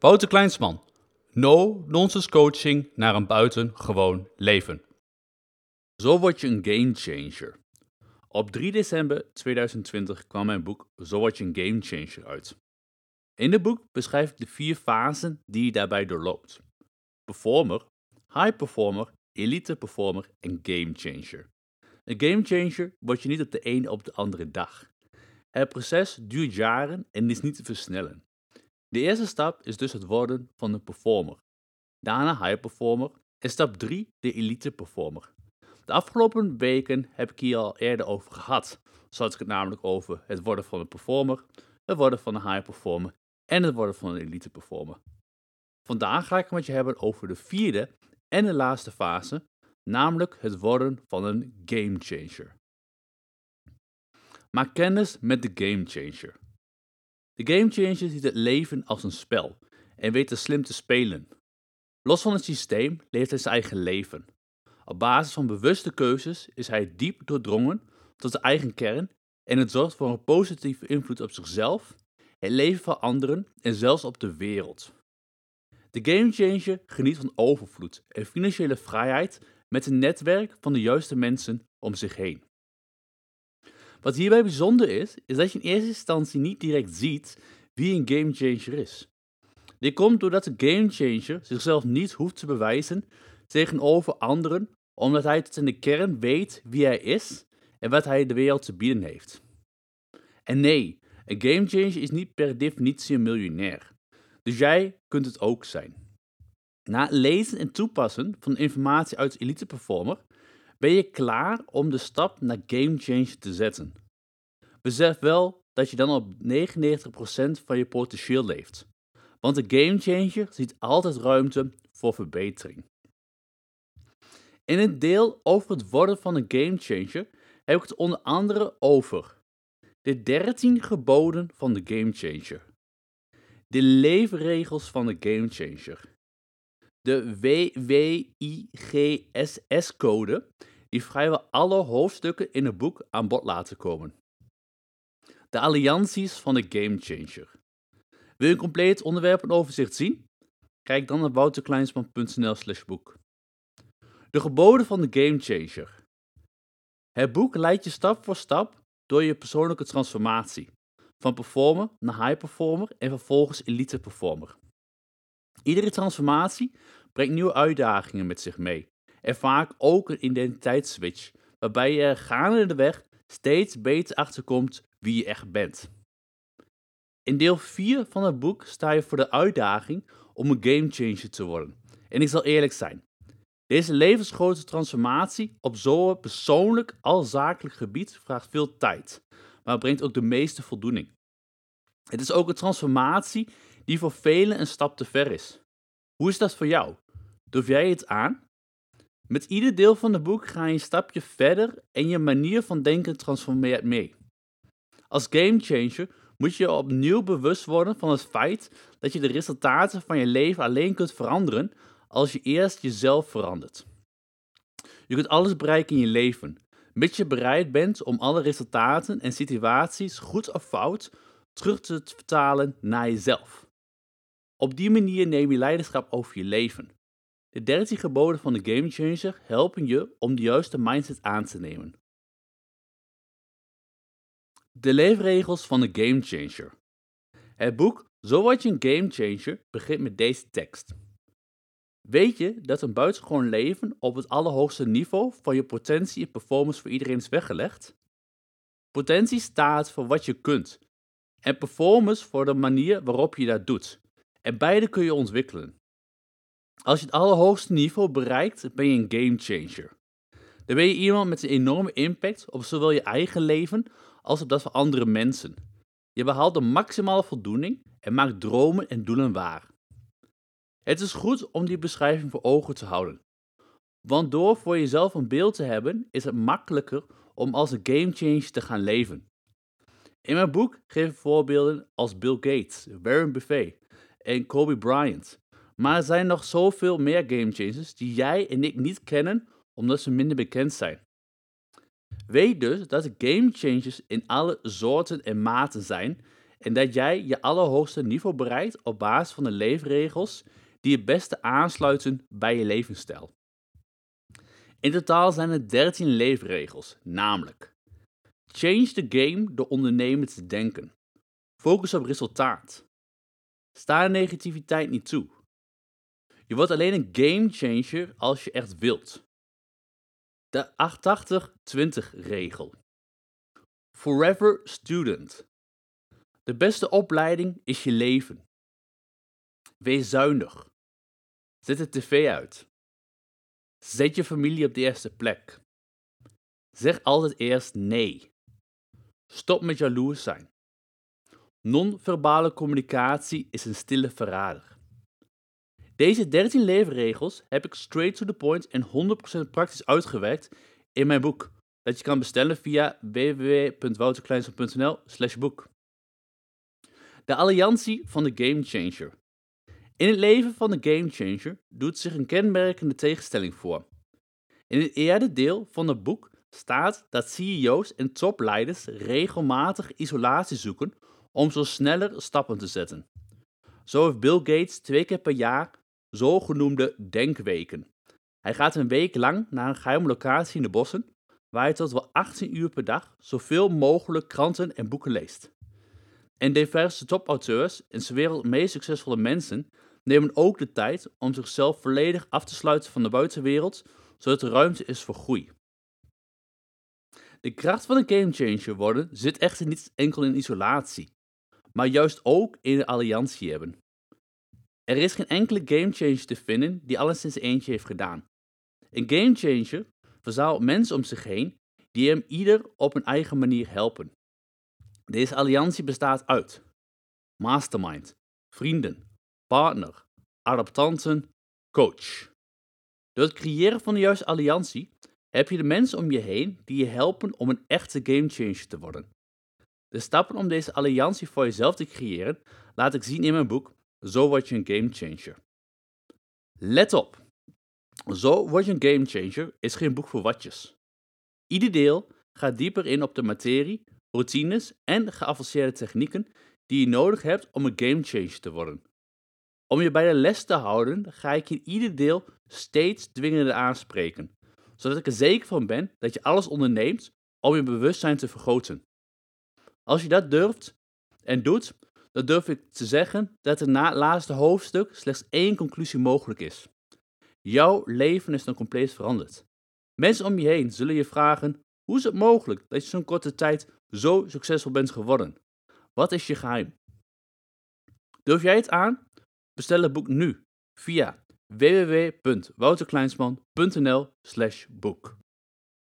Wouter Kleinsman. No nonsense coaching naar een buitengewoon leven. Zo word je een gamechanger. Op 3 december 2020 kwam mijn boek Zo word je een gamechanger uit. In het boek beschrijf ik de vier fasen die je daarbij doorloopt. Performer, high performer, elite performer en gamechanger. Een gamechanger word je niet op de ene op de andere dag. Het proces duurt jaren en is niet te versnellen. De eerste stap is dus het worden van een performer. Daarna high performer en stap 3 de elite performer. De afgelopen weken heb ik hier al eerder over gehad. Zo had ik het namelijk over het worden van een performer, het worden van een high performer en het worden van een elite performer. Vandaag ga ik het met je hebben over de vierde en de laatste fase, namelijk het worden van een gamechanger. Maak kennis met de gamechanger. De gamechanger ziet het leven als een spel en weet er slim te spelen. Los van het systeem leeft hij zijn eigen leven. Op basis van bewuste keuzes is hij diep doordrongen tot zijn eigen kern en het zorgt voor een positieve invloed op zichzelf, het leven van anderen en zelfs op de wereld. De gamechanger geniet van overvloed en financiële vrijheid met een netwerk van de juiste mensen om zich heen. Wat hierbij bijzonder is, is dat je in eerste instantie niet direct ziet wie een gamechanger is. Dit komt doordat de gamechanger zichzelf niet hoeft te bewijzen tegenover anderen, omdat hij tot in de kern weet wie hij is en wat hij de wereld te bieden heeft. En nee, een gamechanger is niet per definitie een miljonair. Dus jij kunt het ook zijn. Na het lezen en toepassen van informatie uit Elite Performer ben je klaar om de stap naar game change te zetten. Besef wel dat je dan op 99% van je potentieel leeft. Want de game changer ziet altijd ruimte voor verbetering. In het deel over het worden van een game changer heb ik het onder andere over de 13 geboden van de game changer, de leefregels van de game changer, de WWIGSS-code, die vrijwel alle hoofdstukken in het boek aan bod laten komen. De allianties van de gamechanger. Wil je een compleet onderwerp en overzicht zien? Kijk dan naar wouterkleinsman.nl slash boek. De geboden van de gamechanger. Het boek leidt je stap voor stap door je persoonlijke transformatie. Van performer naar high performer en vervolgens elite performer. Iedere transformatie brengt nieuwe uitdagingen met zich mee. En vaak ook een identiteitsswitch, waarbij je gaande de weg steeds beter achterkomt wie je echt bent. In deel 4 van het boek sta je voor de uitdaging om een gamechanger te worden. En ik zal eerlijk zijn, deze levensgrote transformatie op zo'n persoonlijk als zakelijk gebied vraagt veel tijd, maar brengt ook de meeste voldoening. Het is ook een transformatie die voor velen een stap te ver is. Hoe is dat voor jou? Durf jij het aan? Met ieder deel van het boek ga je een stapje verder en je manier van denken transformeert mee. Als gamechanger moet je opnieuw bewust worden van het feit dat je de resultaten van je leven alleen kunt veranderen als je eerst jezelf verandert. Je kunt alles bereiken in je leven, mits je bereid bent om alle resultaten en situaties, goed of fout, terug te vertalen naar jezelf. Op die manier neem je leiderschap over je leven. De 13 geboden van de Game Changer helpen je om de juiste mindset aan te nemen. De leefregels van de Game Changer. Het boek Zo word je een Game Changer begint met deze tekst. Weet je dat een buitengewoon leven op het allerhoogste niveau van je potentie en performance voor iedereen is weggelegd? Potentie staat voor wat je kunt en performance voor de manier waarop je dat doet. En beide kun je ontwikkelen. Als je het allerhoogste niveau bereikt, ben je een game changer. Dan ben je iemand met een enorme impact op zowel je eigen leven als op dat van andere mensen. Je behaalt de maximale voldoening en maakt dromen en doelen waar. Het is goed om die beschrijving voor ogen te houden. Want door voor jezelf een beeld te hebben, is het makkelijker om als een game changer te gaan leven. In mijn boek geef ik voorbeelden als Bill Gates, Warren Buffett en Kobe Bryant. Maar er zijn nog zoveel meer game changers die jij en ik niet kennen omdat ze minder bekend zijn. Weet dus dat er game changers in alle soorten en maten zijn en dat jij je allerhoogste niveau bereikt op basis van de leefregels die het beste aansluiten bij je levensstijl. In totaal zijn er 13 leefregels, namelijk Change the game door ondernemend te denken. Focus op resultaat. Sta negativiteit niet toe. Je wordt alleen een game changer als je echt wilt. De 88-20 regel. Forever student. De beste opleiding is je leven. Wees zuinig. Zet de tv uit. Zet je familie op de eerste plek. Zeg altijd eerst nee. Stop met jaloers zijn. Non-verbale communicatie is een stille verrader. Deze 13 leefregels heb ik straight to the point en 100% praktisch uitgewerkt in mijn boek, dat je kan bestellen via www.wouterkleinsel.nl boek. De alliantie van de Game Changer. In het leven van de Game Changer doet zich een kenmerkende tegenstelling voor. In het eerste deel van het boek staat dat CEO's en topleiders regelmatig isolatie zoeken om zo sneller stappen te zetten. Zo heeft Bill Gates twee keer per jaar zogenoemde denkweken. Hij gaat een week lang naar een geheime locatie in de bossen, waar hij tot wel 18 uur per dag zoveel mogelijk kranten en boeken leest. En diverse topauteurs en zijn wereld meest succesvolle mensen nemen ook de tijd om zichzelf volledig af te sluiten van de buitenwereld, zodat er ruimte is voor groei. De kracht van een gamechanger worden zit echter niet enkel in isolatie, maar juist ook in de alliantie hebben. Er is geen enkele gamechanger te vinden die alles in zijn eentje heeft gedaan. Een gamechanger verzamelt mensen om zich heen die hem ieder op een eigen manier helpen. Deze alliantie bestaat uit mastermind, vrienden, partner, adoptanten, coach. Door het creëren van de juiste alliantie heb je de mensen om je heen die je helpen om een echte gamechanger te worden. De stappen om deze alliantie voor jezelf te creëren laat ik zien in mijn boek Zo word je een gamechanger. Let op! Zo word je een gamechanger is geen boek voor watjes. Ieder deel gaat dieper in op de materie, routines en geavanceerde technieken die je nodig hebt om een gamechanger te worden. Om je bij de les te houden, ga ik in ieder deel steeds dwingender aanspreken, zodat ik er zeker van ben dat je alles onderneemt om je bewustzijn te vergroten. Als je dat durft en doet, dan durf ik te zeggen dat er na het laatste hoofdstuk slechts één conclusie mogelijk is. Jouw leven is dan compleet veranderd. Mensen om je heen zullen je vragen: hoe is het mogelijk dat je zo'n korte tijd zo succesvol bent geworden? Wat is je geheim? Durf jij het aan? Bestel het boek nu via www.wouterkleinsman.nl/boek.